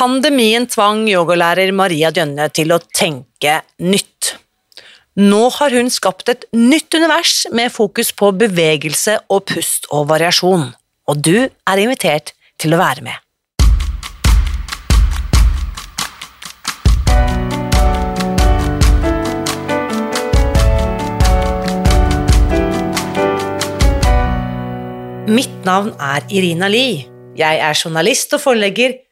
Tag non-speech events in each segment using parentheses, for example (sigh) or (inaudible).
Pandemien tvang yogalærer Maria Djønne til å tenke nytt. Nå har hun skapt et nytt univers med fokus på bevegelse og pust og variasjon, og du er invitert til å være med. Mitt navn er Irina Lie. Jeg er journalist og forlegger,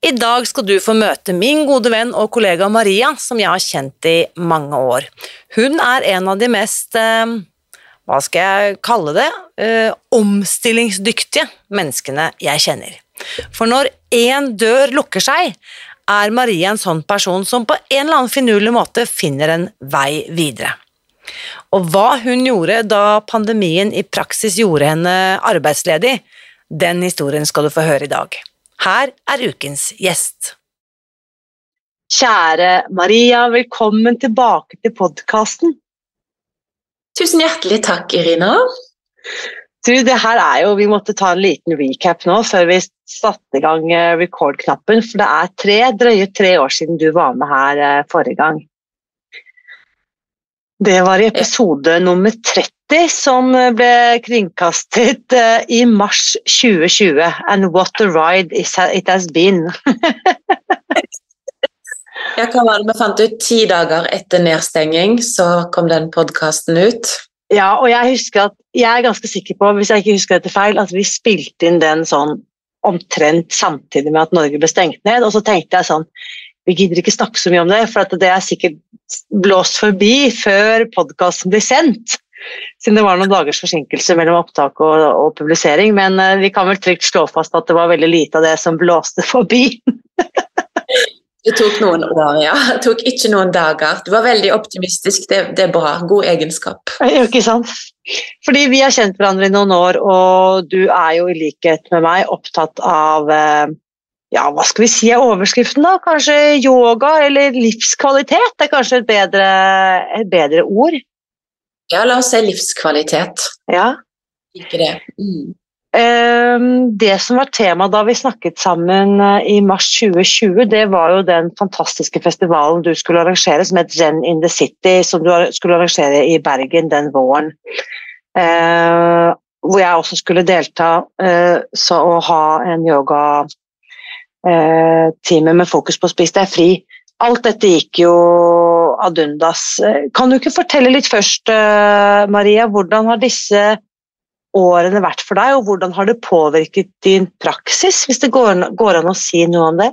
I dag skal du få møte min gode venn og kollega Maria, som jeg har kjent i mange år. Hun er en av de mest eh, hva skal jeg kalle det, eh, omstillingsdyktige menneskene jeg kjenner. For når én dør lukker seg, er Maria en sånn person som på en eller annen finurlig måte finner en vei videre. Og hva hun gjorde da pandemien i praksis gjorde henne arbeidsledig, den historien skal du få høre i dag. Her er ukens gjest. Kjære Maria, velkommen tilbake til podkasten. Tusen hjertelig takk, Irina. Du, det her er jo, Vi måtte ta en liten recap nå før vi satte i gang eh, record-knappen. For det er tre, drøye tre år siden du var med her eh, forrige gang. Det var i episode nummer 30 som eh, ble kringkastet i mars 2020. And what a ride it has been. ja, hva var det vi fant ut? Ti dager etter nedstenging så kom den podkasten ut. Ja, og jeg husker at jeg er ganske sikker på hvis jeg ikke husker dette feil, at vi spilte inn den sånn omtrent samtidig med at Norge ble stengt ned. Og så tenkte jeg sånn Vi gidder ikke snakke så mye om det, for det er sikkert blåst forbi før podkasten blir sendt. Siden det var noen dagers forsinkelse mellom opptak og, og publisering. Men uh, vi kan vel trygt slå fast at det var veldig lite av det som blåste (laughs) forbi. Det tok noen år, ja. Det tok ikke noen dager. Du var veldig optimistisk. Det, det er bra. God egenskap. Ja, ikke sant? Fordi vi har kjent hverandre i noen år, og du er jo i likhet med meg opptatt av eh, ja, hva skal vi si er overskriften, da? Kanskje yoga eller livskvalitet? Det er kanskje et bedre, et bedre ord? Ja, la oss se livskvalitet. Ja. Ikke det. Mm. Ehm, det som var tema da vi snakket sammen eh, i mars 2020, det var jo den fantastiske festivalen du skulle arrangere som het Zen in the City, som du skulle arrangere i Bergen den våren. Ehm, hvor jeg også skulle delta eh, og ha en yogatime med fokus på å spise deg fri. Alt dette gikk jo ad undas. Kan du ikke fortelle litt først, eh, Maria, hvordan har disse årene vært for deg, og hvordan har det påvirket din praksis, hvis det går, går an å si noe om det?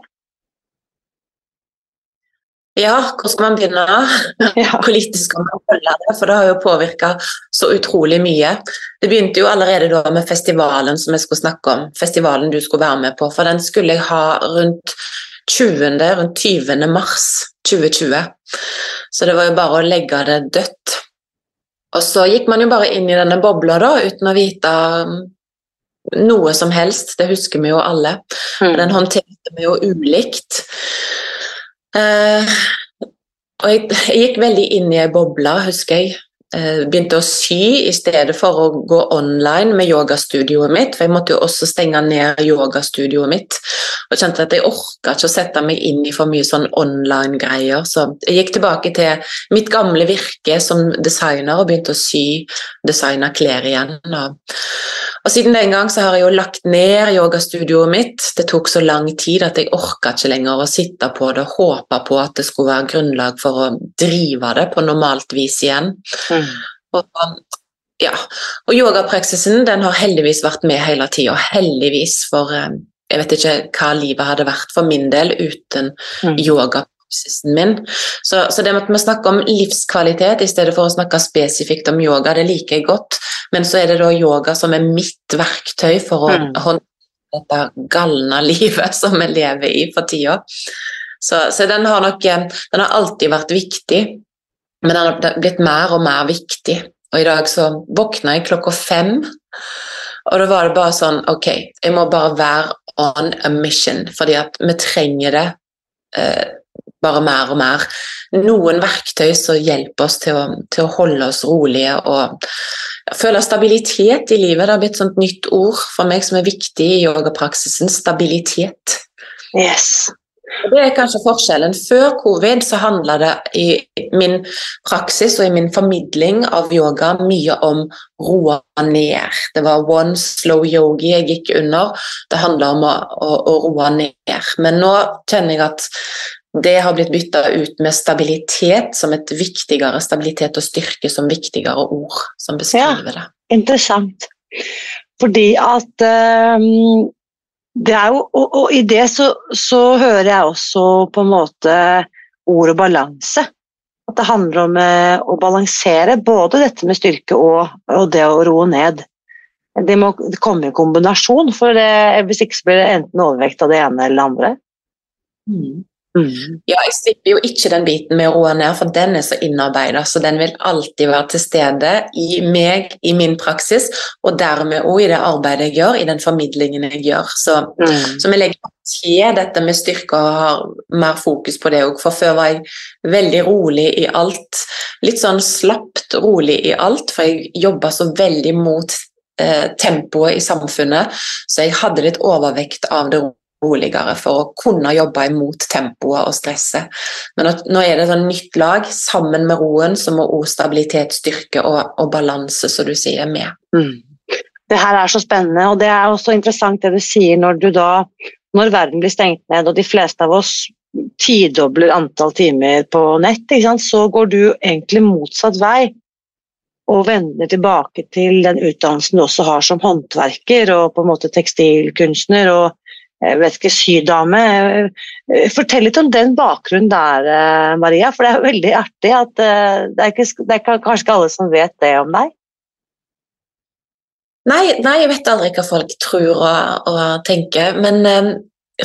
Ja, hvor skal man begynne? (laughs) Ja. Hvor lite skal man følge det? For det har jo påvirka så utrolig mye. Det begynte jo allerede da med festivalen som jeg skulle snakke om. Festivalen du skulle være med på. For den skulle jeg ha rundt 20. rundt 20. mars 2020. Så det var jo bare å legge det dødt. Og så gikk man jo bare inn i denne bobla da, uten å vite um, noe som helst. Det husker vi jo alle. Mm. Den håndterte vi jo ulikt. Uh, og jeg, jeg, gikk veldig inn i ei boble, husker jeg. Eh, begynte å sy i stedet for å gå online med yogastudioet mitt. For jeg måtte jo også stenge ned yogastudioet mitt. Og kjente at jeg orka ikke å sette meg inn i for mye sånn online-greier. Så jeg gikk tilbake til mitt gamle virke som designer og begynte å sy, designa klær igjen. Og, Og Siden den gang så har jeg jo lagt ned yogastudioet mitt. Det tok så lang tid at jeg orka ikke lenger å sitte på det og håpe på at det skulle være grunnlag for å drive det på normalt vis igjen. Mm. Og, ja. og yogapraksisen den har heldigvis vært med hele tida. Heldigvis, for eh, jeg vet ikke hva livet hadde vært for min del uten mm. yoga min. Så, så, det med at vi snakker om livskvalitet i stedet for å snakke spesifikt om yoga, det liker jeg godt. Men så er det da yoga som er mitt verktøy for å mm. håndtere dette galne livet som vi lever i for tida. Så, så, den har nok den har alltid vært viktig, men den har blitt mer og mer viktig. Og i dag så våkna jeg klokka fem, og da var det bare sånn Ok, jeg må bare være on a mission, fordi at vi trenger det. Eh, bare mer og mer. Noen verktøy som hjelper oss til å, til å holde oss rolige og føle stabilitet i livet. Det har blitt et nytt ord for meg som er viktig i yogapraksisen. Stabilitet. Yes. Det er kanskje forskjellen. Før covid så handla det i min praksis og i min formidling av yoga mye om roe ned. Det var one slow yogi jeg gikk under. Det handla om å, å, å roe ned. Men nå kjenner jeg at det har blitt bytta ut med stabilitet som et viktigere stabilitet og styrke som viktigere ord som beskriver det. Ja, interessant. Fordi at um, det er jo, og, og i det så, så, hører jeg også på en måte ordet balanse. At det handler om uh, å balansere både dette med styrke og, og det å roe ned. Det må komme i kombinasjon, for det, hvis ikke så blir det enten overvekt av det ene eller det andre. Mm. Mm. Ja, jeg slipper jo ikke den biten med å roe ned, for den er så innarbeida, så den vil alltid være til stede i meg, i min praksis, og dermed òg i det arbeidet jeg gjør, i den formidlingen jeg gjør. Så, mm. så vi legger til dette med styrke og har mer fokus på det òg, for før var jeg veldig rolig i alt. Litt sånn slappt rolig i alt, for jeg jobba så veldig mot eh, tempoet i samfunnet, så jeg hadde litt overvekt av det roligere for å kunne jobbe imot tempoet og stresset. Men nå er det et nytt lag. Sammen med roen så må også stabilitet, styrke og, og balanse, som du sier, med. Mm. Det her er så spennende, og det er også interessant det du sier når du da når verden blir stengt ned og de fleste av oss tidobler antall timer på nett, så går du egentlig motsatt vei og vender tilbake til den utdannelsen du også har som håndverker og på en måte tekstilkunstner og jeg vet ikke, sydame. Fortell litt om den bakgrunnen der, eh, Maria. For det er veldig artig at eh, det er, ikke, det er kanskje ikke alle som vet det om deg? Nei, nei jeg vet aldri hva folk tror og, og tenker. Men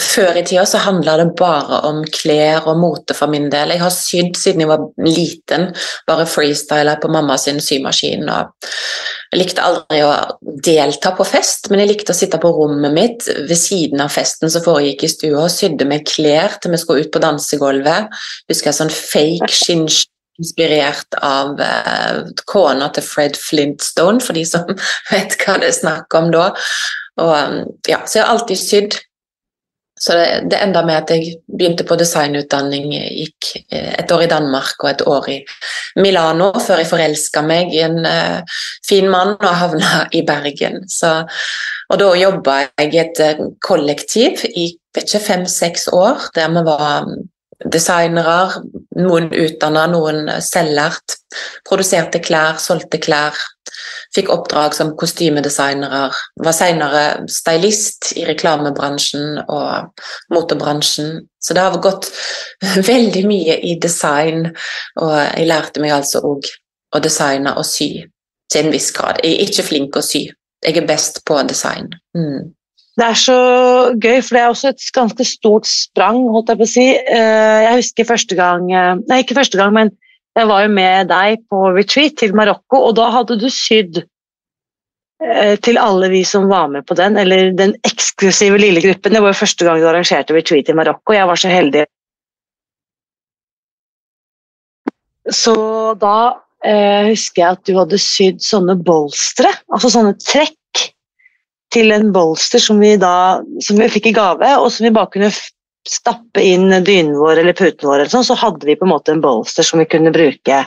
før i tida så handla det bare om klær og mote for min del. Jeg har sydd siden jeg var liten, bare freestyla på mammas symaskin. jeg likte aldri å delta på fest, men jeg likte å sitte på rommet mitt ved siden av festen som foregikk i stua, og sydde med klær til vi skulle ut på dansegulvet. Husker jeg sånn fake (laughs) skinn inspirert av uh, kona til Fred Flintstone, for de som (laughs) vet hva det er snakk om da. Og, ja, så jeg har alltid sydd. Så det, det enda med at jeg begynte på designutdanning, gikk eh, et år i Danmark og et år i Milano før jeg forelska meg i en uh, fin mann og havna i Bergen. Så, og da jobba jeg i et uh, kollektiv i fem-seks år, der vi var designere, noen utdanna, noen selvlært. Produserte klær, solgte klær. Fikk oppdrag som kostymedesignere. Var senere stylist i reklamebransjen og motebransjen. Så det har gått (laughs) veldig mye i design, og jeg lærte meg altså òg å designe og sy til en viss grad. Jeg er ikke flink å sy. Jeg er best på design. Mm. Det er så gøy, for det er også et ganske stort sprang, holdt jeg på å si. Eh, jeg husker første gang eh, Nei, ikke første gang, men jeg var jo med deg på retreat til Marokko, og da hadde du sydd eh, til alle vi som var med på den, eller den eksklusive lille gruppen. Det var jo første gang du arrangerte retreat i Marokko, jeg var så heldig. Så da eh, husker jeg at du hadde sydd sånne bolstre, altså sånne trekk til en bolster som vi, da, som vi fikk i gave, og som vi bare kunne stappe inn dynen vår eller puten vår, eller sånn, så hadde vi på en måte en bolster som vi kunne bruke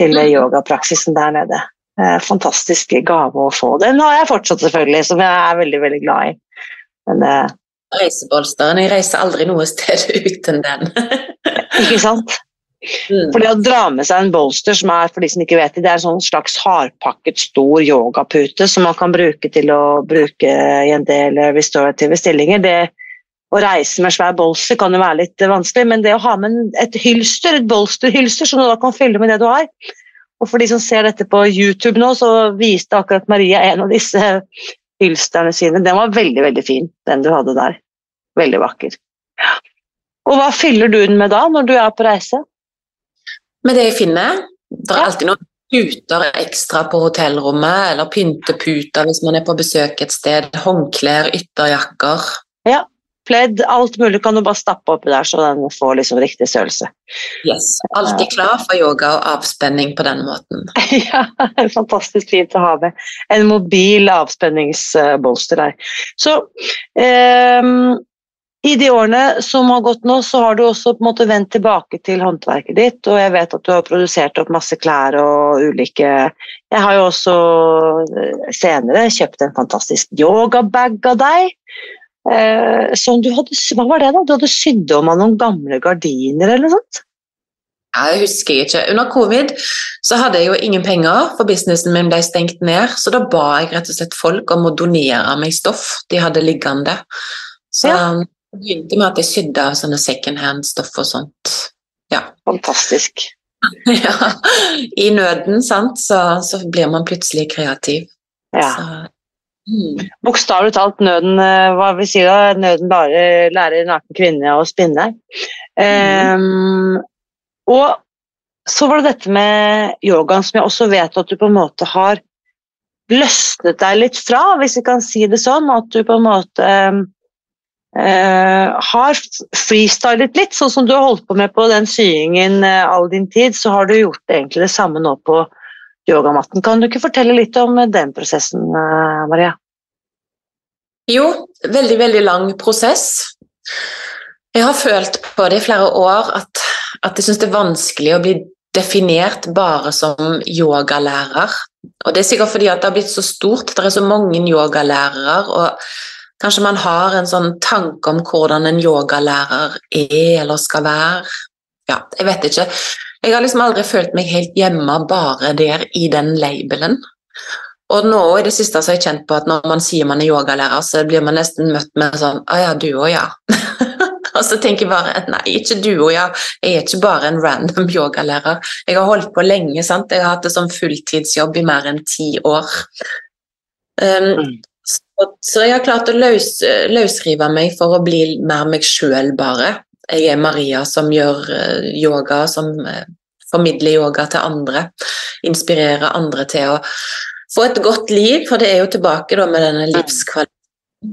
til mm. yogapraksisen der nede. Eh, fantastisk gave å få. Den har jeg fortsatt, selvfølgelig, som jeg er veldig, veldig glad i. Men, eh, Reisebolsteren. Jeg reiser aldri noe sted (laughs) uten den. ikke sant? Mm. For det å dra med seg en bolster, som er for de som ikke vet det, det er en sånn slags hardpakket, stor yogapute som man kan bruke til å bruke i en del restorative stillinger. Det å reise med svær bolster kan jo være litt vanskelig, men det å ha med et hylster, et bolsterhylster som du da kan fylle med det du har Og for de som ser dette på YouTube nå, så viste akkurat Maria en av disse hylsterne sine. Den var veldig, veldig fin, den du hadde der. Veldig vakker. Og hva fyller du den med da, når du er på reise? Med det jeg finner. Det er alltid noen puter ekstra på hotellrommet, eller pynteputer hvis man er på besøk et sted. Håndklær, ytterjakker. Ja, pledd, alt mulig kan du bare stappe oppi der, så den får liksom riktig størrelse. Yes, Alltid klar for yoga og avspenning på den måten. (laughs) ja, fantastisk fint å ha med. En mobil avspenningsbolster der. Så um, i de årene som har gått nå, så har du også på en måte vendt tilbake til håndverket ditt, og jeg vet at du har produsert opp masse klær og ulike Jeg har jo også eh, senere kjøpt en fantastisk yogabag av deg. Eh, som du hadde Hva var det, da? Du hadde sydd om av noen gamle gardiner eller noe sånt? Jeg husker ikke. Under covid så hadde jeg jo ingen penger, for businessen min ble stengt ned. Så da ba jeg rett og slett folk om å donere meg stoff de hadde liggende. Så ja. Det begynte med at jeg sydde av sånne second hand-stoff og sånt. Ja. Fantastisk. (laughs) ja. I nøden, sant, så, så, blir man plutselig kreativ. Ja. Så, mm. Bokstavelig talt nøden eh, Hva vil si da? Nøden bare lærer naken kvinne å spinne. Mm. Um, og så var det dette med yogaen som jeg også vet at du på en måte har løsnet deg litt fra, hvis vi kan si det sånn. At du på en måte um, Uh, har freestylet litt, sånn som du har holdt på med på den syingen uh, all din tid, så har du gjort egentlig det samme nå på yogamatten. Kan du ikke fortelle litt om uh, den prosessen, Maria? Jo, veldig, veldig lang prosess. Jeg har følt på det i flere år at, at jeg syns det er vanskelig å bli definert bare som yogalærer. Og det er sikkert fordi det har blitt så stort, det er så mange yogalærere. og Kanskje man har en sånn tanke om hvordan en yogalærer er eller skal være. Ja, jeg vet ikke. Jeg har liksom aldri følt meg helt hjemme bare der i den labelen. Og nå i det siste så har jeg kjent på at når man sier man er yogalærer, så blir man nesten møtt med sånn Å ja, du òg, ja. (laughs) og så tenker jeg bare nei, ikke du òg, ja. Jeg er ikke bare en random yogalærer. Jeg har holdt på lenge, sant. Jeg har hatt det som fulltidsjobb i mer enn ti år. Um, så jeg har klart å løs, løsrive meg for å bli mer meg sjøl, bare. Jeg er Maria som gjør eh, yoga, som eh, formidler yoga til andre. Inspirerer andre til å få et godt liv, for det er jo tilbake da, med denne livskvaliteten.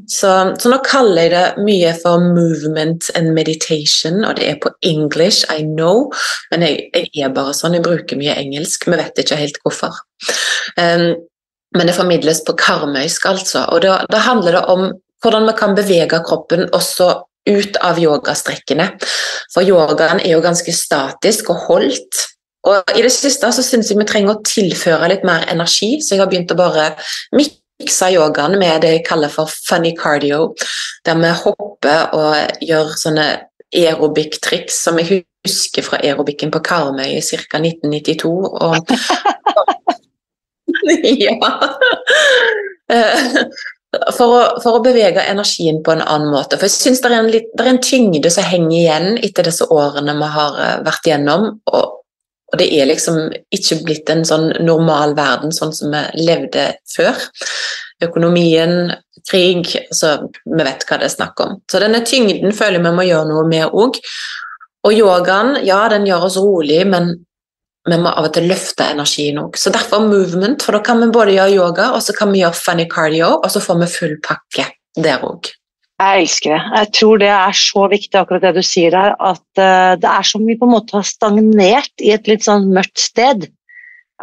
Så, så, nå kaller jeg det mye for movement and meditation, og det er på English, I know, men jeg, jeg er bare sånn, jeg bruker mye engelsk, vi vet ikke helt hvorfor. Um, men det formidles på karmøysk, altså. Og da, da, handler det om hvordan vi kan bevege kroppen også ut av yogastrekkene. For yogaen er jo ganske statisk og holdt. Og i det siste så syns jeg vi trenger å tilføre litt mer energi, så jeg har begynt å bare mikse yogaen med det jeg kaller for funny cardio, der vi hopper og gjør sånne aerobic-triks som jeg husker fra aerobicen på Karmøy i ca. 1992. Og (laughs) (laughs) ja. Eh, for å, for å, bevege energien på en annen måte. For jeg synes det det er en tyngde som henger igjen etter disse årene vi har eh, vært gjennom. Og, og, det er liksom ikke blitt en sånn normal verden sånn som vi levde før. Økonomien, krig så Vi vet hva det er snakk om. Så denne tyngden føler vi må gjøre noe med òg. Og yogaen, ja, den gjør oss rolig, men vi må av og til løfte energien òg. Så derfor movement, for da kan vi både gjøre yoga og så kan vi gjøre funny cardio, og så får vi full pakke der òg. Jeg elsker det. Jeg tror det er så viktig, akkurat det du sier der, at uh, det er som vi på en måte har stagnert i et litt sånn mørkt sted.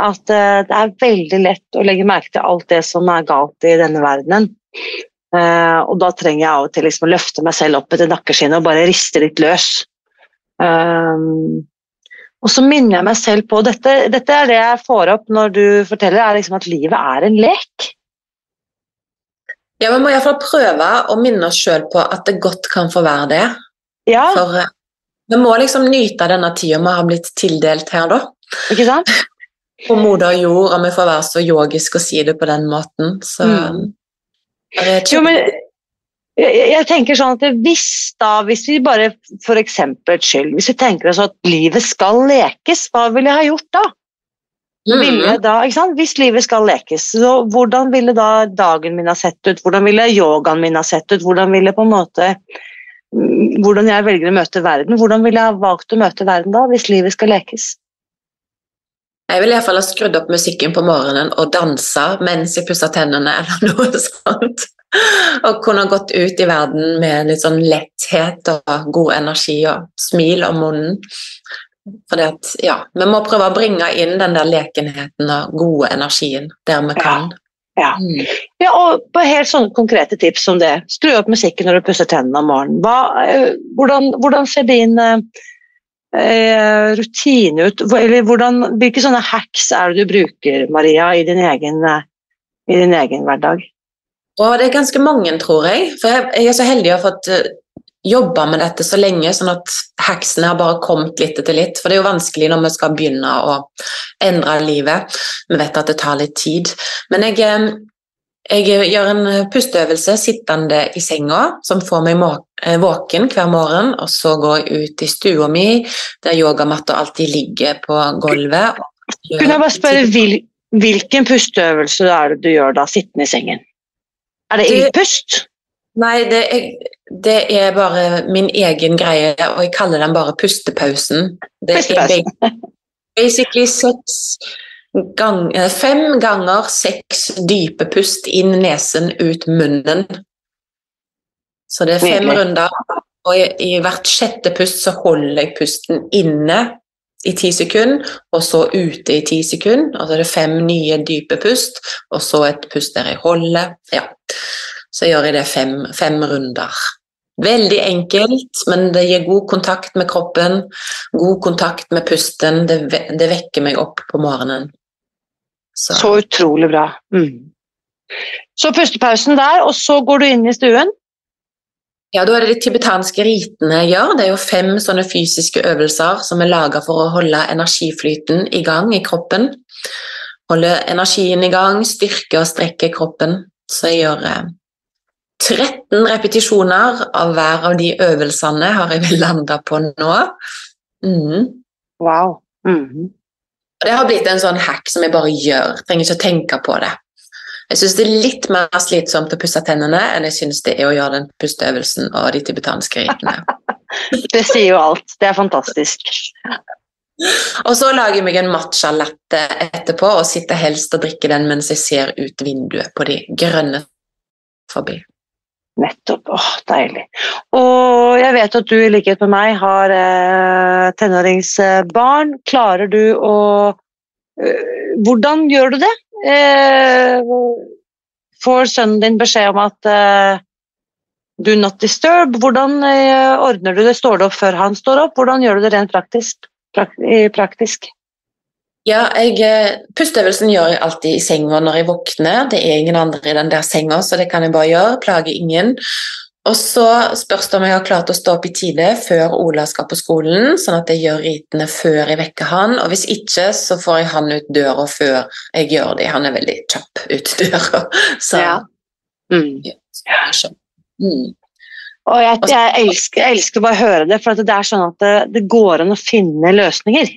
At uh, det er veldig lett å legge merke til alt det som er galt i denne verdenen. Uh, og da trenger jeg av og til liksom å løfte meg selv opp etter nakkeskinnet og bare riste litt løs. Um, Og så minner jeg meg selv på dette, dette er det jeg får opp når du forteller, er liksom at livet er en lek. Ja, Vi må iallfall prøve å minne oss sjøl på at det godt kan få være det. Ja. For eh, vi må liksom nyte denne tida vi har blitt tildelt her, da. Ikke sant? (laughs) På moder jord, om vi får være så yogisk og si det på den måten. Så Mm. er det Jo, men jeg, tenker sånn at hvis da, hvis vi bare for eksempel skyld, hvis vi tenker oss at livet skal lekes, hva ville jeg ha gjort da? Mm. da? Hvis livet skal lekes, så hvordan ville da dagen min ha sett ut? Hvordan ville yogaen min ha sett ut? Hvordan ville på en måte mm, hvordan jeg velger å møte verden? Hvordan ville jeg ha valgt å møte verden da, hvis livet skal lekes? Jeg ville iallfall ha skrudd opp musikken på morgenen og dansa mens jeg pussa tennene, eller noe (laughs) sånt. Og kunne gått ut i verden med litt sånn letthet og god energi og smil om munnen. Fordi at, ja, Vi må prøve å bringe inn den der lekenheten og gode energien der vi kan. Ja. Mm. Ja, og på helt sånne konkrete tips som det. Skru opp musikken når du pusser tennene om morgenen. Hva, eh, hvordan, hvordan ser din eh, eh, rutine ut? Eller hvordan, hvilke sånne hacks er det du bruker, Maria, i din egen, eh, i din egen hverdag? Og det er ganske mange, tror jeg. For jeg, jeg er så heldig å ha fått uh, jobba med dette så lenge, sånn at heksene har bare kommet litt etter litt. For det er jo vanskelig når vi skal begynne å endre livet. Vi vet at det tar litt tid. Men jeg, eh, jeg gjør en pusteøvelse sittende i senga, som får meg eh, våken hver morgen. Og så går jeg ut i stua mi, der yogamatta alltid ligger på gulvet. Kunne jeg bare spørre hvilken pusteøvelse er det du gjør da, sittende i sengen? Er det ildpust? Nei, det er, det er bare min egen greie, og jeg kaller den bare pustepausen. Det Pustepausen. er basically seks gang, eh, fem ganger seks dype pust inn nesen, ut munnen. Så det er fem Nydelig. runder, og i, i hvert sjette pust så holder jeg pusten inne i ti sekunder, og så ute i ti sekunder. Altså det er fem nye dype pust, og så et pust der jeg holder. Ja. Så gjør jeg det fem, fem runder. Veldig enkelt, men det gir god kontakt med kroppen, god kontakt med pusten. Det, det vekker meg opp på morgenen. Så, Så utrolig bra. Mm. Så pustepausen der, og så går du inn i stuen. Ja, da er det de tibetanske ritene jeg gjør. Det er jo fem sånne fysiske øvelser som er laga for å holde energiflyten i gang i kroppen. Holde energien i gang, styrke og strekke kroppen. Så jeg gjør eh, 13 repetisjoner av hver av de øvelsene har jeg landa på nå. Mm. Wow. Mm -hmm. Det har blitt en sånn hack som jeg bare gjør. Trenger ikke å tenke på det. Jeg syns det er litt mer slitsomt å pusse tennene enn jeg synes det er å gjøre den pusteøvelsen og de tibetanske ritene. (laughs) Det sier jo alt. Det er fantastisk. Og så lager jeg meg en matcha-latte etterpå og sitter helst og drikker den mens jeg ser ut vinduet på de grønne forbi. Nettopp. Åh, deilig. Og jeg vet at du i likhet med meg har eh, tenåringsbarn. Klarer du å eh, Hvordan gjør du det? Eh, får sønnen din beskjed om at eh, do not disturb? Hvordan eh, ordner du det? Står du opp før han står opp? Hvordan gjør du det rent praktisk? Prak praktisk? Ja, jeg, eh, Pusteøvelsen gjør jeg alltid i senga når jeg våkner. Det er ingen andre i den der senga, så det kan jeg bare gjøre. Plager ingen. Og så spørs det om jeg har klart å stå opp i tide før Ola skal på skolen, sånn at jeg gjør ritene før jeg vekker han. Og hvis ikke, så får jeg han ut døra før jeg gjør det. Han er veldig kjapp ut døra. (laughs) Så Ja. Mm. Mm. Og jeg, jeg, elsker, jeg elsker bare å høre det, for at det er sånn at det, det går an å finne løsninger.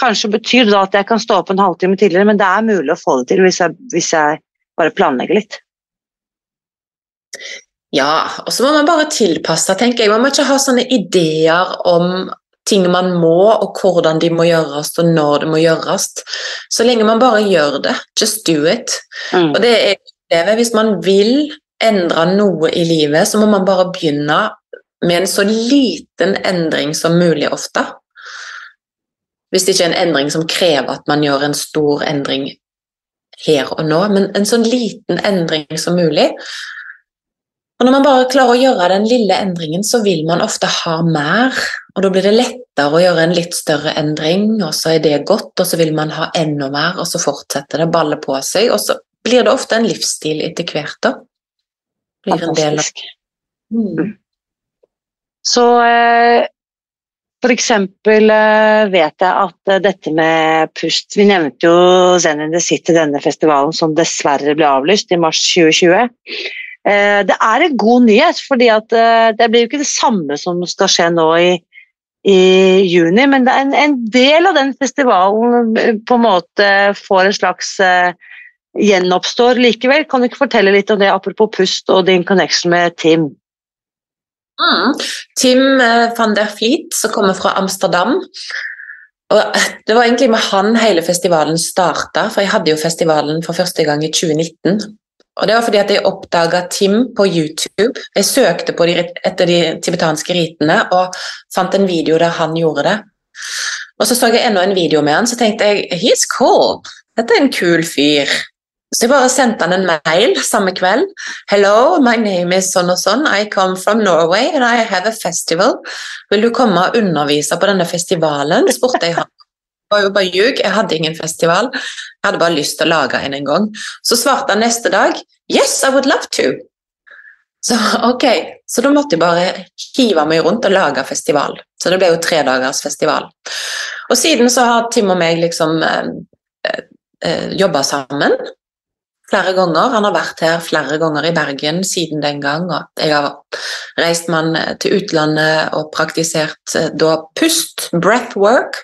Kanskje betyr det da at jeg kan stå opp en halvtime tidligere, men det er mulig å få det til hvis jeg, hvis jeg bare planlegger litt. Ja, og så må man bare tilpasse, tenker jeg. Man må ikke ha sånne ideer om ting man må, og hvordan de må gjøres, og når det må gjøres. Så lenge man bare gjør det. Just do it. Mm. Og det er det, Hvis man vil endre noe i livet, så må man bare begynne med en så liten endring som mulig ofte. Hvis det ikke er en endring som krever at man gjør en stor endring her og nå, men en sånn liten endring som mulig. Og når man bare klarer å gjøre den lille endringen, så vil man ofte ha mer. Og da blir det lettere å gjøre en litt større endring, og så er det godt, og så vil man ha enda mer, og så fortsetter det å balle på seg, og så blir det ofte en livsstil etter hvert, da. Blir en del av mm. Så eh, for eksempel eh, vet jeg at eh, dette med pust Vi nevnte jo Zen in the City, denne festivalen som dessverre ble avlyst i mars 2020. Eh, det er en god nyhet, fordi det blir jo ikke det samme som skal skje nå i, i juni, men en, en, del av den festivalen på en måte får en slags gjenoppstår likevel. Kan du ikke fortelle litt om det, apropos pust og din connection med Tim? Mm. Tim van der Fleet, som kommer fra Amsterdam. Og det var egentlig med han hele festivalen starta, for jeg hadde jo festivalen for første gang i 2019. Og Det var fordi at jeg oppdaga Tim på YouTube. Jeg søkte på de, etter de tibetanske ritene og fant en video der han gjorde det. Og så så jeg enda en video med han, så tenkte jeg he's cool. Dette er en kul fyr. Så jeg bare sendte han en mail samme kveld. Hello, my name is sånn og sånn. I come from Norway and I have a festival. Vil du komme og undervise på denne festivalen? spurte jeg han. Var jo bare ljug, jeg hadde ingen festival. Jeg hadde bare lyst til å lage en en gang. Så svarte han neste dag Yes, I would love to. Så (laughs) ok, så da måtte jeg bare hive meg rundt og lage festival. Så det ble jo tre dagers festival. Og siden så har Tim og meg liksom eh, eh, jobba sammen flere ganger. Han har vært her flere ganger i Bergen siden den gang. og Jeg har reist med han til utlandet og praktisert eh, da pust, breathwork,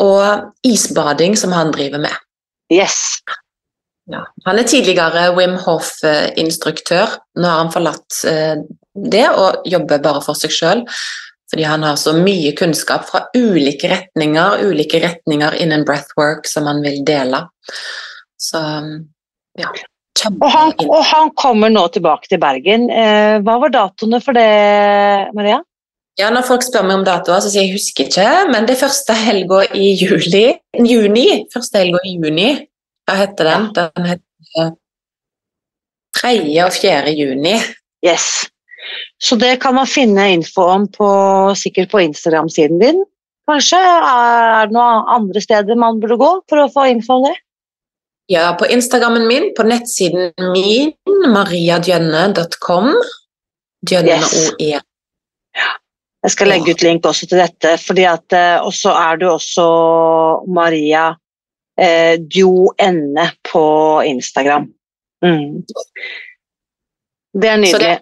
og isbading, som han driver med. Yes. Ja. Han er tidligere Wim Hoff-instruktør. Nå har han forlatt eh, det og jobber bare for seg sjøl. Fordi han har så mye kunnskap fra ulike retninger, ulike retninger innen breathwork som han vil dele. Så ja. Og han, og han, kommer nå tilbake til Bergen. Eh, hva var datoene for det, Maria? Ja, Når folk spør meg om datoer, så sier jeg husker ikke, men det er første helga i juli. Juni. Første helga i juni. Hva heter den? Den heter 3. og 4. juni. Yes. Så det kan man finne info om på, sikkert på Instagram-siden din. Kanskje? Er det noen andre steder man burde gå for å få info om det? Ja, på Instagrammen min, på nettsiden min, mariadjønne.com. Djønne yes. OE. Jeg skal legge ut link også til dette, fordi at eh, også er du også Maria eh, Djo Enne på Instagram. Mm. Det er nydelig. Så det,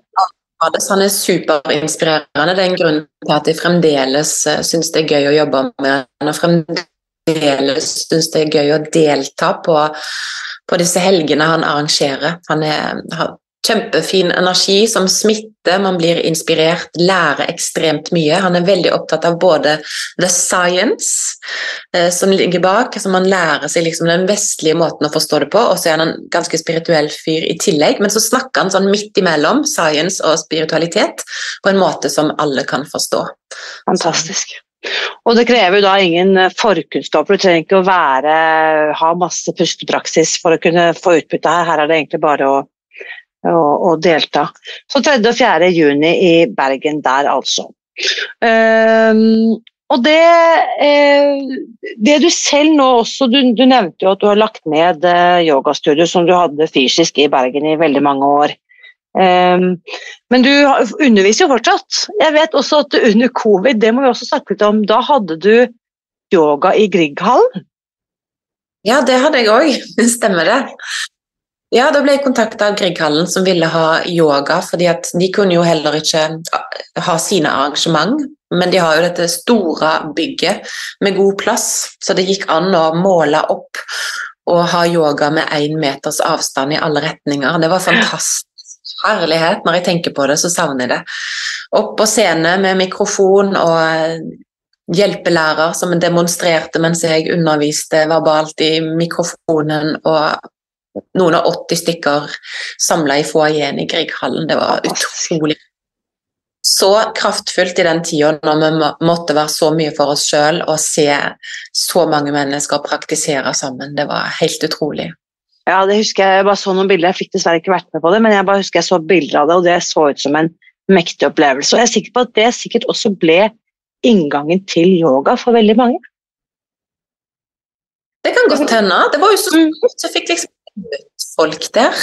han er superinspirerende. Det er en grunn til at jeg fremdeles uh, syns det er gøy å jobbe med og fremdeles syns det er gøy å delta på, på disse helgene han arrangerer. Han er, har kjempefin energi som smitter, man blir inspirert, lærer ekstremt mye. Han er veldig opptatt av både the science eh, som ligger bak, som man lærer seg liksom den vestlige måten å forstå det på, og så er han en ganske spirituell fyr i tillegg, men så snakker han sånn midt imellom science og spiritualitet på en måte som alle kan forstå. Fantastisk. Og det krever jo da ingen eh, forkunnskaper, du trenger ikke å være, ha masse pustepraksis for å kunne få utbytte her. Her er det egentlig bare å, å, å delta. Så 3. og 4. juni i Bergen der, altså. Um, og det, eh, det, du selv nå også du, du, nevnte jo at du har lagt ned eh, yogastudio som du hadde fysisk i Bergen i veldig mange år. Um, men du underviser jo fortsatt. Jeg vet også at under covid, det må vi også snakke litt om, da hadde du yoga i Grieghallen? Ja, det hadde jeg òg. (laughs) Stemmer det. Ja, da ble jeg kontakta av Grieghallen som ville ha yoga, fordi at de kunne jo heller ikke ha sine arrangement. Men de har jo dette store bygget med god plass, så det gikk an å måle opp og ha yoga med én meters avstand i alle retninger. Det var (laughs) fantastisk herlighet. Når jeg tenker på det, så savner jeg det. Opp på scene med mikrofon og eh, hjelpelærer som demonstrerte mens jeg underviste verbalt i mikrofonen, og noen og 80 stykker samla i foajeen i Grieghallen. Det var utrolig så kraftfullt i den tida når vi måtte være så mye for oss sjøl og se så mange mennesker praktisere sammen. Det var helt utrolig. Ja, det husker jeg. Jeg bare så noen bilder. Jeg fikk dessverre ikke vært med på det, men jeg bare husker jeg så bilder av det, og det så ut som en mektig opplevelse. Og jeg er sikker på at det sikkert også ble inngangen til yoga for veldig mange. Det kan godt hende. Det var jo så stort, så jeg fikk liksom møtt folk der.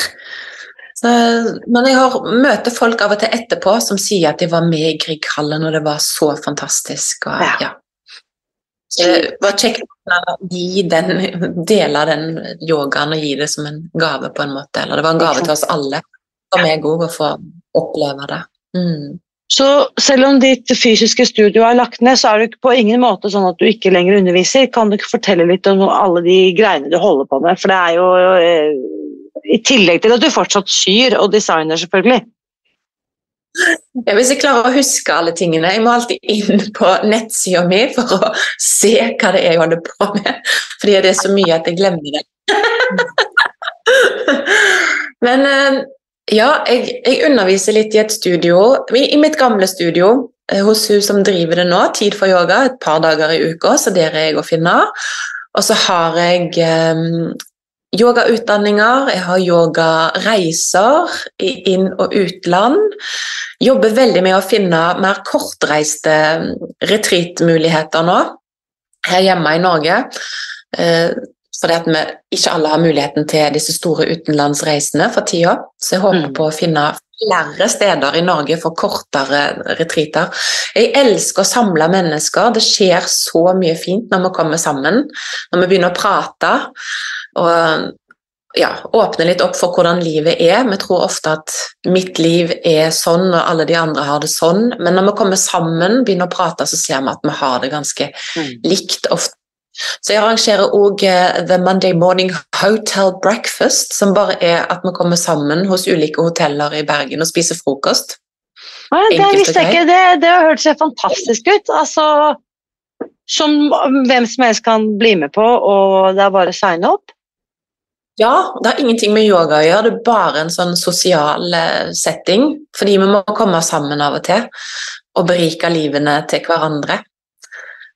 Så, men jeg har møter folk av og til etterpå som sier at de var med i Grieghallen, og det var så fantastisk. Og, ja. Ja. Det var kjekt å gi den dele den yogaen og gi det som en gave, på en måte. Eller det var en gave til oss alle, for meg òg, å få oppleve det. Mm. Så selv om ditt fysiske studio er lagt ned, så er det på ingen måte sånn at du ikke lenger underviser. Kan du ikke fortelle litt om alle de greiene du holder på med? For det er jo eh, i tillegg til at du fortsatt syr og designer, selvfølgelig. Ja, hvis jeg klarer å huske alle tingene Jeg må alltid inn på nettsida mi for å se hva det er jeg holder på med. Fordi det er så mye at jeg glemmer det. (laughs) Men eh, ja, jeg, jeg, underviser litt i et studio, i, i, mitt gamle studio eh, hos hun som driver det nå, Tid for yoga, et par dager i uka, så der er jeg å finne. Og så har jeg um, yogautdanninger, jeg har yogareiser inn- og utland. Jobber veldig med å finne mer kortreiste retreatmuligheter nå, her hjemme i Norge. Uh, fordi at vi ikke alle har muligheten til disse store utenlandsreisene for tida. Så jeg håper mm. på å finne flere steder i Norge for kortere retreater. Jeg elsker å samle mennesker. Det skjer så mye fint når vi kommer sammen. Når vi begynner å prate og ja, åpne litt opp for hvordan livet er. Vi tror ofte at mitt liv er sånn, og alle de andre har det sånn. Men når vi kommer sammen, begynner å prate, så ser vi at vi har det ganske mm. likt ofte så jeg arrangerer òg uh, The Monday Morning Hotel Breakfast, som bare er at vi kommer sammen hos ulike hoteller i Bergen og spiser frokost. Ja, det visste jeg ikke. Det, det har hørt seg fantastisk ut. Altså, som hvem som helst kan bli med på, og det er bare å signe opp? Ja, det har ingenting med yoga å gjøre, det er bare en sånn sosial eh, setting. Fordi vi må komme sammen av og til og berike livene til hverandre.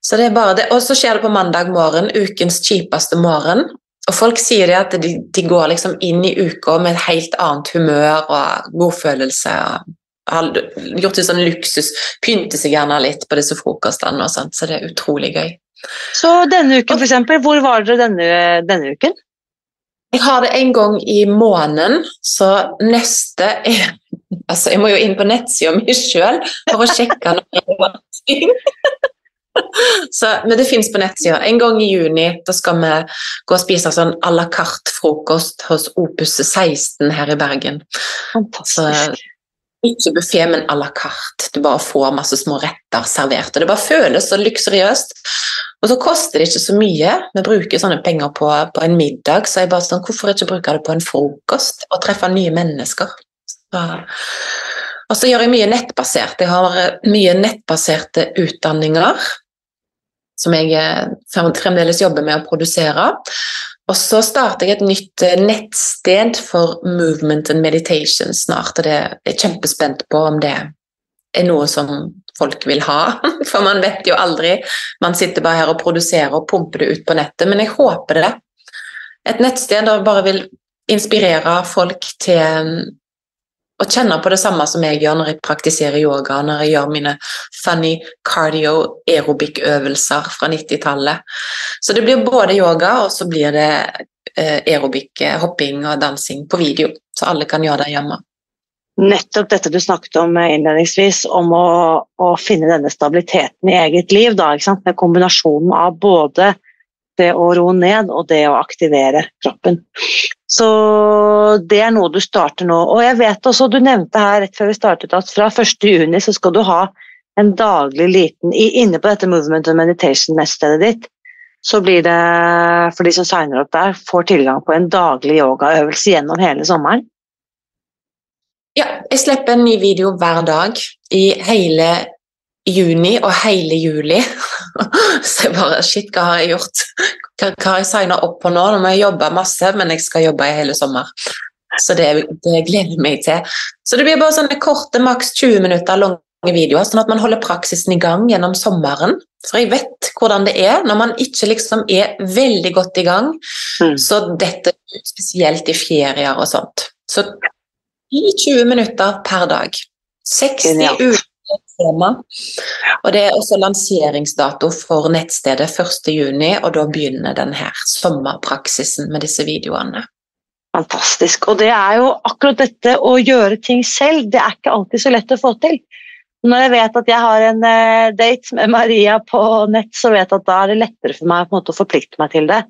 Så det er bare det. Og så skjer det på mandag morgen, ukens kjipeste morgen. Og folk sier det at de, de går liksom inn i uka med et helt annet humør og godfølelse. og har gjort det sånn luksus, pynter seg gjerne litt på disse frokostene og sånt, så det er utrolig gøy. Så denne uken, for eksempel, hvor var dere denne, denne uken? Jeg har det en gang i måneden, så neste er Altså, jeg må jo inn på nettsida mi sjøl for å sjekke noe. Så, men det fins på nettsida. En gang i juni da skal vi gå og spise sånn à la carte-frokost hos Opus 16 her i Bergen. Fantastisk. Så, ikke buffé, men à la carte. Du bare får masse små retter servert. og Det bare føles så luksuriøst. Og så koster det ikke så mye. Vi bruker sånne penger på, på en middag, så jeg bare sånn, hvorfor ikke bruke det på en frokost og treffe nye mennesker? Så, og så gjør jeg mye nettbasert. Jeg har mye nettbaserte utdanninger som jeg eh, fremdeles jobber med å produsere. Og så starter jeg et nytt eh, nettsted for movement and meditation snart. og det er jeg kjempespent på om det er noe som folk vil ha. (laughs) For man vet jo aldri. Man sitter bare her og produserer og pumper det ut på nettet. Men jeg håper det. Et nettsted der bare vil inspirere folk til å kjenne på det samme som jeg gjør når jeg praktiserer yoga, når jeg gjør mine funny cardio aerobic-øvelser fra 90-tallet. Så det blir både yoga, og så blir det eh, aerobic, eh, hopping og dansing på video, så alle kan gjøre det hjemme. Nettopp dette du snakket om eh, innledningsvis, om å, å finne denne stabiliteten i eget liv. Da, med kombinasjonen av både det å roe ned og det å aktivere kroppen. Så det er noe du starter nå. Og jeg vet også, du nevnte her rett før vi startet at fra 1.6 så skal du ha en daglig liten Inne på dette Movement and Meditation-nettstedet ditt, så blir det, for de som signer opp der, får tilgang på en daglig yogaøvelse gjennom hele sommeren. Ja, jeg slipper en ny video hver dag i hele juni og hele juli. (laughs) Så jeg bare Shit, hva har jeg gjort? Hva, hva jeg signa opp på nå? Nå må jeg jobbe masse, men jeg skal jobbe i hele sommer. Så det, det gleder jeg meg til. Så det blir bare sånne korte, maks 20 minutter lange videoer, sånn at man holder praksisen i gang gjennom sommeren. Så jeg vet hvordan det er når man ikke liksom er veldig godt i gang. Mm. Så dette spesielt i ferier og sånt. Så 10-20 minutter per dag. 60 ulike tema. Og det er også lanseringsdato for nettstedet 1.6, og da begynner denne sommerpraksisen med disse videoene. Fantastisk. Og det er jo akkurat dette å gjøre ting selv, det er ikke alltid så lett å få til. Når jeg vet at jeg har en uh, date med Maria på nett, så vet jeg at da er det lettere for meg å forplikte meg til det.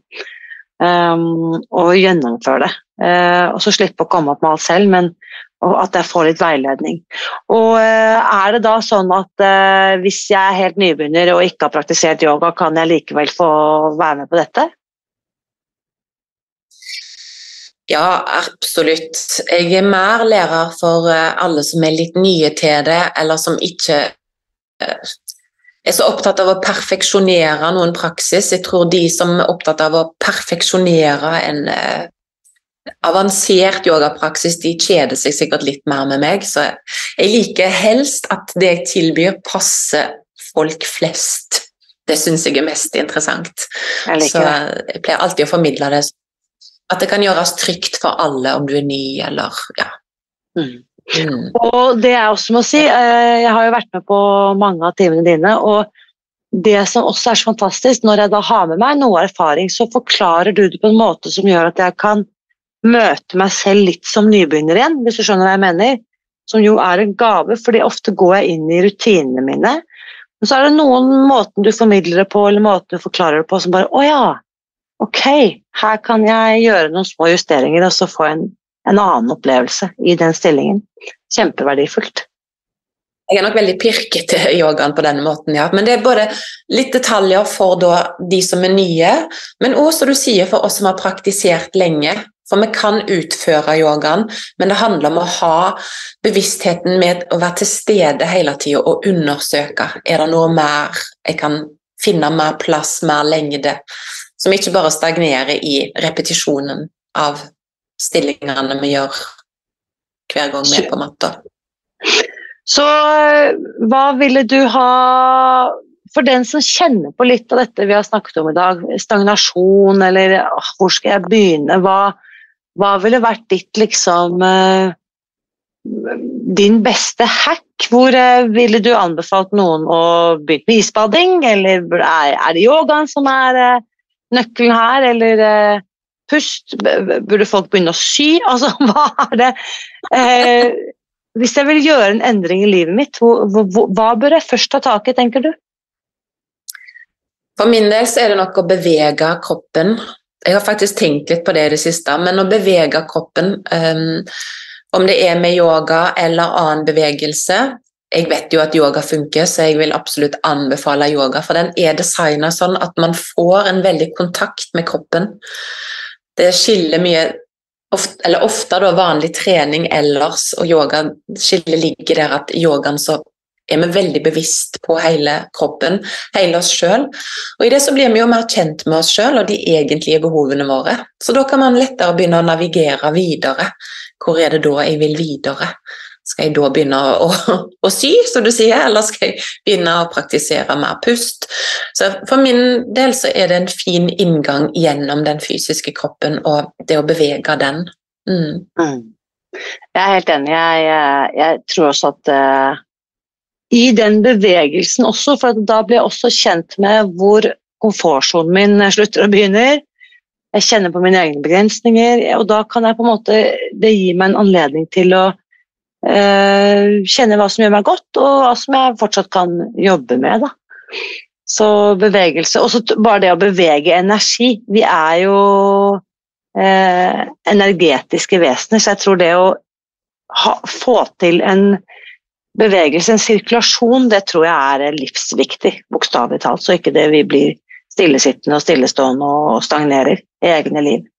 Um, og gjennomføre det. Uh, og så slippe å komme opp med alt selv, men at jeg får litt veiledning. Og uh, Er det da sånn at hvis jeg er helt nybegynner og ikke har praktisert yoga, kan jeg likevel få være med på dette? Ja, absolutt. Jeg er mer lærer for alle som er litt nye til det, eller som ikke er så opptatt av å perfeksjonere noen praksis. Jeg tror de som er opptatt av å perfeksjonere en eh, avansert yogapraksis, de kjeder seg sikkert litt mer med meg. Så jeg liker helst at det jeg tilbyr, passer folk flest. Det syns jeg er mest interessant. Jeg så jeg pleier alltid å formidle det at det kan gjøres trygt for alle om du er ny eller ja. Mm. Mm. Og det jeg også må si, eh, jeg har jo vært med på mange av timene dine. og det som også er så fantastisk, når jeg da har med meg noe erfaring, så forklarer du det på en måte som gjør at jeg kan møte meg selv litt som nybegynner igjen, hvis du skjønner hva jeg mener. Som jo er en gave, fordi ofte går jeg inn i rutinene mine. Men så er det noen måten du formidler det på, eller måten du forklarer det på, som bare Å ja, ok, her kan jeg gjøre noen små justeringer og så få en, en annen opplevelse i den stillingen. Kjempeverdifullt. Jeg er nok veldig pirkete i yogaen på denne måten, ja. Men det er både litt detaljer for de som er nye, men også, som du sier, for oss som har praktisert lenge. For vi kan utføre yogaen, men det handler om å ha bevisstheten med å være til stede hele tida og undersøke. Er det noe mer jeg kan finne mer plass, mer lengde? Som ikke bare stagnerer i repetisjonen av stillingene vi gjør hver gang vi er på matta. Så hva ville du ha for den som kjenner på litt av dette vi har snakket om i dag, stagnasjon eller hvor skal jeg begynne, hva, hva ville vært ditt liksom eh, din beste hack? Hvor eh, ville du anbefalt noen å begynne med isbading, eller er det yogaen som er eh, nøkkelen her, eller pust? Burde folk begynne å sy? (laughs) Altså, hva er det eh, Hvis jeg vil gjøre en endring i livet mitt, hvor, hva bør jeg først ta tak i, tenker du? For min del så er det nok å bevege kroppen. Jeg har faktisk tenkt litt på det i det siste, men å bevege kroppen um, om det er med yoga eller annen bevegelse, jeg vet jo at yoga funker, så jeg vil absolutt anbefale yoga. For den er designa sånn at man får en veldig kontakt med kroppen. Det skiller mye ofte, Eller ofte da vanlig trening ellers, og yoga skillet ligger der at i yogaen så er vi veldig bevisst på hele kroppen, hele oss sjøl. Og i det så blir vi jo mer kjent med oss sjøl og de egentlige behovene våre. Så da kan man lettere begynne å navigere videre. Hvor er det da jeg vil videre? Skal jeg da begynne å, å, å, sy, som du sier, eller skal jeg begynne å praktisere mer pust? Så For min del så er det en fin inngang gjennom den fysiske kroppen og det å bevege den. Mm. Mm. Jeg er helt enig. Jeg, jeg, jeg tror også at uh, i den bevegelsen også, for da blir jeg også kjent med hvor komfortsonen min slutter og begynner. Jeg kjenner på mine egne begrensninger, og da kan jeg på en måte Det gir meg en anledning til å kjenne hva som gjør meg godt, og hva som jeg fortsatt kan jobbe med. Da. Så bevegelse. Og så bare det å bevege energi. Vi er jo eh, energetiske vesener, så jeg tror det å ha, få til en bevegelse, en sirkulasjon, det tror jeg er livsviktig, bokstavelig talt. Så ikke det vi blir stillesittende og stillestående og stagnerer i egne liv.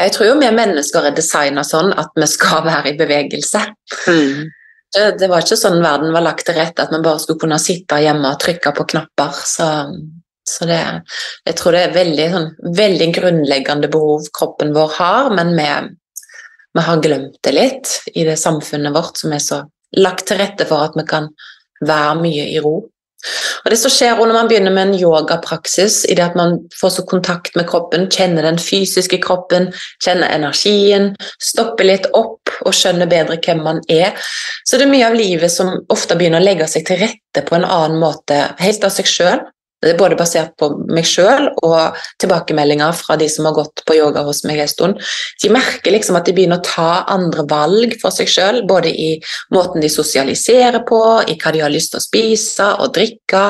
Jeg tror jo vi mennesker er designa sånn at vi skal være i bevegelse. Mm. Det, det, var ikke sånn verden var lagt til rette, at vi bare skulle kunne sitte hjemme og trykke på knapper. Så, så det, jeg tror det er veldig, sånn, veldig grunnleggende behov kroppen vår har, men vi, vi, har glemt det litt i det samfunnet vårt som er så lagt til rette for at vi kan være mye i ro. Og Det som skjer når man begynner med en yogapraksis, i det at man får så kontakt med kroppen, kjenner den fysiske kroppen, kjenner energien, stopper litt opp og skjønner bedre hvem man er, så det er mye av livet som ofte begynner å legge seg til rette på en annen måte, helt av seg sjøl. Det er både basert på meg sjøl og tilbakemeldinger fra de som har gått på yoga hos meg en stund. De merker liksom at de begynner å ta andre valg for seg sjøl, både i måten de sosialiserer på, i hva de har lyst til å spise og drikke.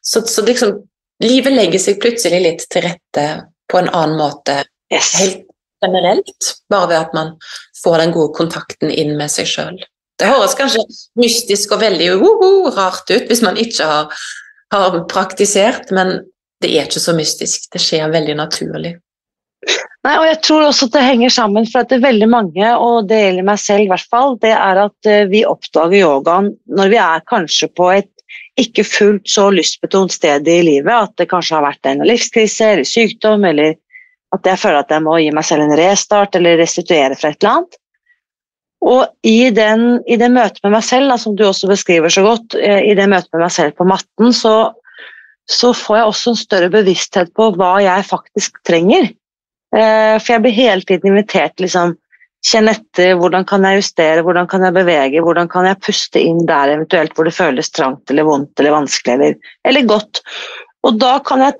Så, så liksom, livet legger seg plutselig litt til rette på en annen måte. Yes. Helt generelt, bare ved at man får den gode kontakten inn med seg sjøl. Det høres kanskje mystisk og veldig uh, uh, rart ut hvis man ikke har har praktisert, men det er ikke så mystisk. Det skjer veldig naturlig. Nei, og Jeg tror også at det henger sammen, for at det er veldig mange, og det gjelder meg selv i hvert fall, det er at eh, vi oppdager yogaen når vi er kanskje på et ikke fullt så lystbetont sted i livet, at det kanskje har vært en livskrise eller sykdom, eller at jeg føler at jeg må gi meg selv en restart eller restituere fra et eller annet. Og i, den, i det møtet med meg selv, da, som du også beskriver så godt, eh, i det møtet med meg selv på matten, så, så får jeg også en større bevissthet på hva jeg faktisk trenger. Eh, for jeg blir hele tiden invitert til liksom, kjenne etter hvordan kan jeg justere, hvordan kan jeg bevege, hvordan kan jeg puste inn der eventuelt hvor det føles trangt eller vondt eller vanskelig eller, eller godt. Og da kan jeg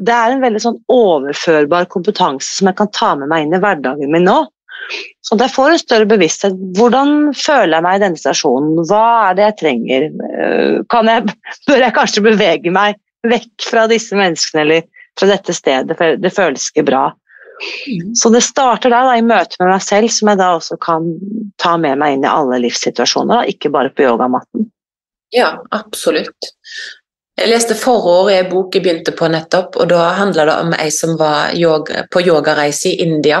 Det er en veldig sånn overførbar kompetanse som jeg kan ta med meg inn i hverdagen min nå. Så jeg får en større bevissthet. Hvordan føler jeg meg i denne situasjonen? Hva er det jeg trenger? Eh, jeg, (laughs) bør jeg kanskje bevege meg vekk fra disse menneskene eller fra dette stedet, for det føles ikke bra. Mm. Så det starter da, da, i møte med meg selv, som jeg da også kan ta med meg inn i alle livssituasjoner, da, ikke bare på yogamatten. Ja, absolutt. Jeg leste forordet i en bok jeg begynte på nettopp, og da handla det om ei som var på yogareise i India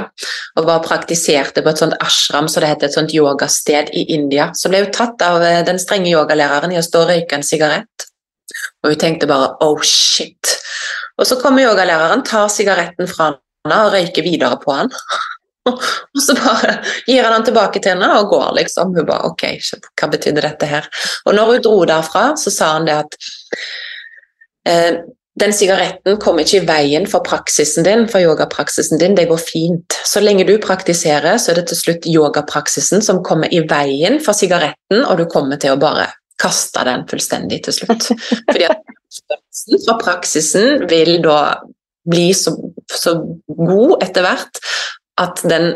og var praktiserte på et sånt ashram, så det heter et sånt yogasted i India. Så ble hun tatt av eh, den strenge yogalæreren i å stå og røyke en sigarett. Og hun tenkte bare 'oh shit'. Og så kommer yogalæreren, tar sigaretten fra henne og røyker videre på han. Og så bare gir han den tilbake til henne og går, liksom. Hun bare OK, hva betydde dette her? Og når hun dro derfra, så sa han det at eh, den sigaretten kommer ikke i veien for praksisen din, for yogapraksisen din. Det går fint. Så lenge du praktiserer, så er det til slutt yogapraksisen som kommer i veien for sigaretten, og du kommer til å bare kaste den fullstendig til slutt. (laughs) Fordi at fra praksisen vil da bli så, så god etter hvert at den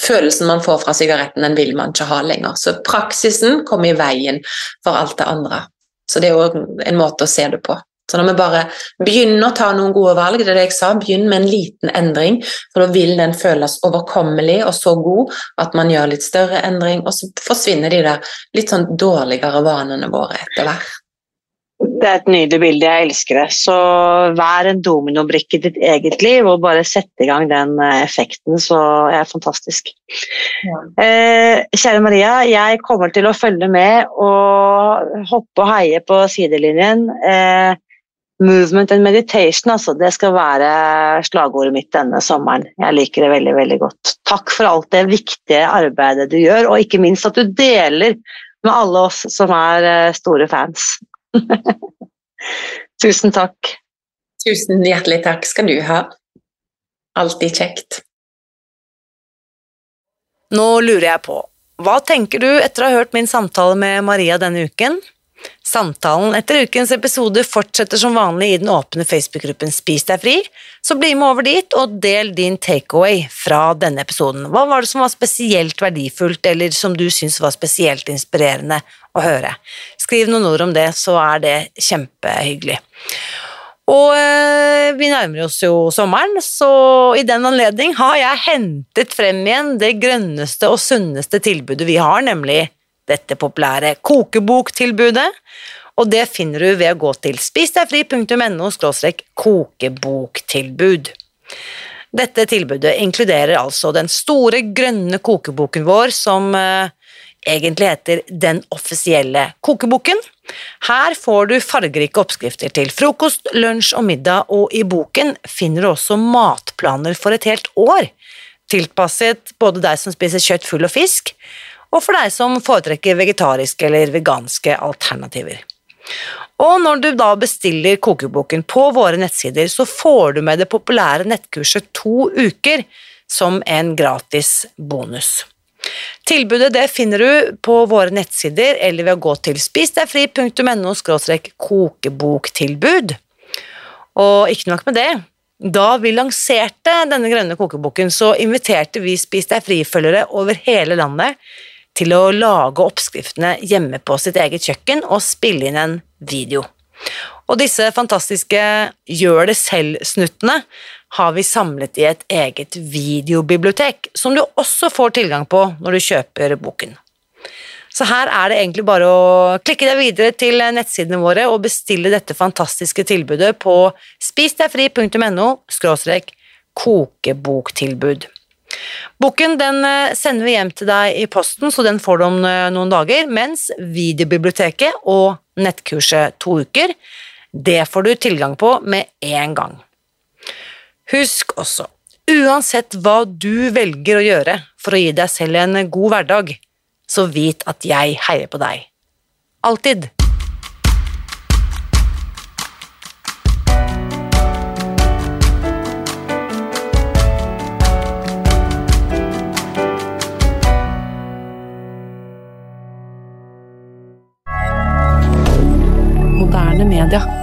følelsen man får fra sigaretten, den vil man ikke ha lenger. Så praksisen kommer i veien for alt det andre. Så det er jo en måte å se det på. Så når vi bare begynner å ta noen gode valg, det er det jeg sa, begynn med en liten endring, for da vil den føles overkommelig og så god at man gjør litt større endring, og så forsvinner de der litt sånn dårligere vanene våre etter hvert. Det er et nydelig bilde, jeg elsker det. Så vær en dominobrikke i ditt eget liv og bare sette i gang den eh, effekten, så er det fantastisk. Ja. Eh, kjære Maria, jeg kommer til å følge med og hoppe og heie på sidelinjen. Eh, movement and meditation, altså, det skal være slagordet mitt denne sommeren. Jeg liker det veldig, veldig godt. Takk for alt det viktige arbeidet du gjør, og ikke minst at du deler med alle oss som er eh, store fans. (laughs) Tusen takk. Tusen hjertelig takk skal du ha. Alltid kjekt. Nå lurer jeg på, hva tenker du etter å ha hørt min samtale med Maria denne uken? Samtalen etter ukens episode fortsetter som vanlig i den åpne Facebook-gruppen Spis deg fri, så bli med over dit og del din takeaway fra denne episoden. Hva var det som var spesielt verdifullt, eller som du syns var spesielt inspirerende å høre? Skriv noen ord om det, så er det kjempehyggelig. Og øh, vi nærmer oss jo sommeren, så i den anledning har jeg hentet frem igjen det grønneste og sunneste tilbudet vi har, nemlig dette populære kokeboktilbudet, og det finner du ved å gå til spisdegfri.no kokeboktilbud. Dette tilbudet inkluderer altså den store grønne kokeboken vår som eh, egentlig heter Den offisielle kokeboken. Her får du fargerike oppskrifter til frokost, lunsj og middag, og i boken finner du også matplaner for et helt år, tilpasset både deg som spiser kjøtt, fugl og fisk, og for deg som foretrekker vegetariske eller veganske alternativer. Og når du da bestiller kokeboken på våre nettsider, så får du med det populære nettkurset To uker som en gratis bonus. Tilbudet det finner du på våre nettsider eller ved å gå til spisdegfri.no kokeboktilbud. Og ikke nok med det, da vi lanserte denne grønne kokeboken, så inviterte vi Spis deg fri-følgere over hele landet til å lage oppskriftene hjemme på sitt eget kjøkken og spille inn en video. Og disse fantastiske gjør det selv-snuttene har vi samlet i et eget videobibliotek, som du også får tilgang på når du kjøper boken. Så her er det egentlig bare å klikke deg videre til nettsidene våre og bestille dette fantastiske tilbudet på spisdegfri.no kokeboktilbud. Boken den eh, sender vi hjem til deg i posten, så den får du om eh, noen dager, mens videobiblioteket og nettkurset to uker, det får du tilgang på med en gang. Husk også, uansett hva du velger å gjøre for å gi deg selv en god hverdag, så vit at jeg heier på deg. Alltid. rien.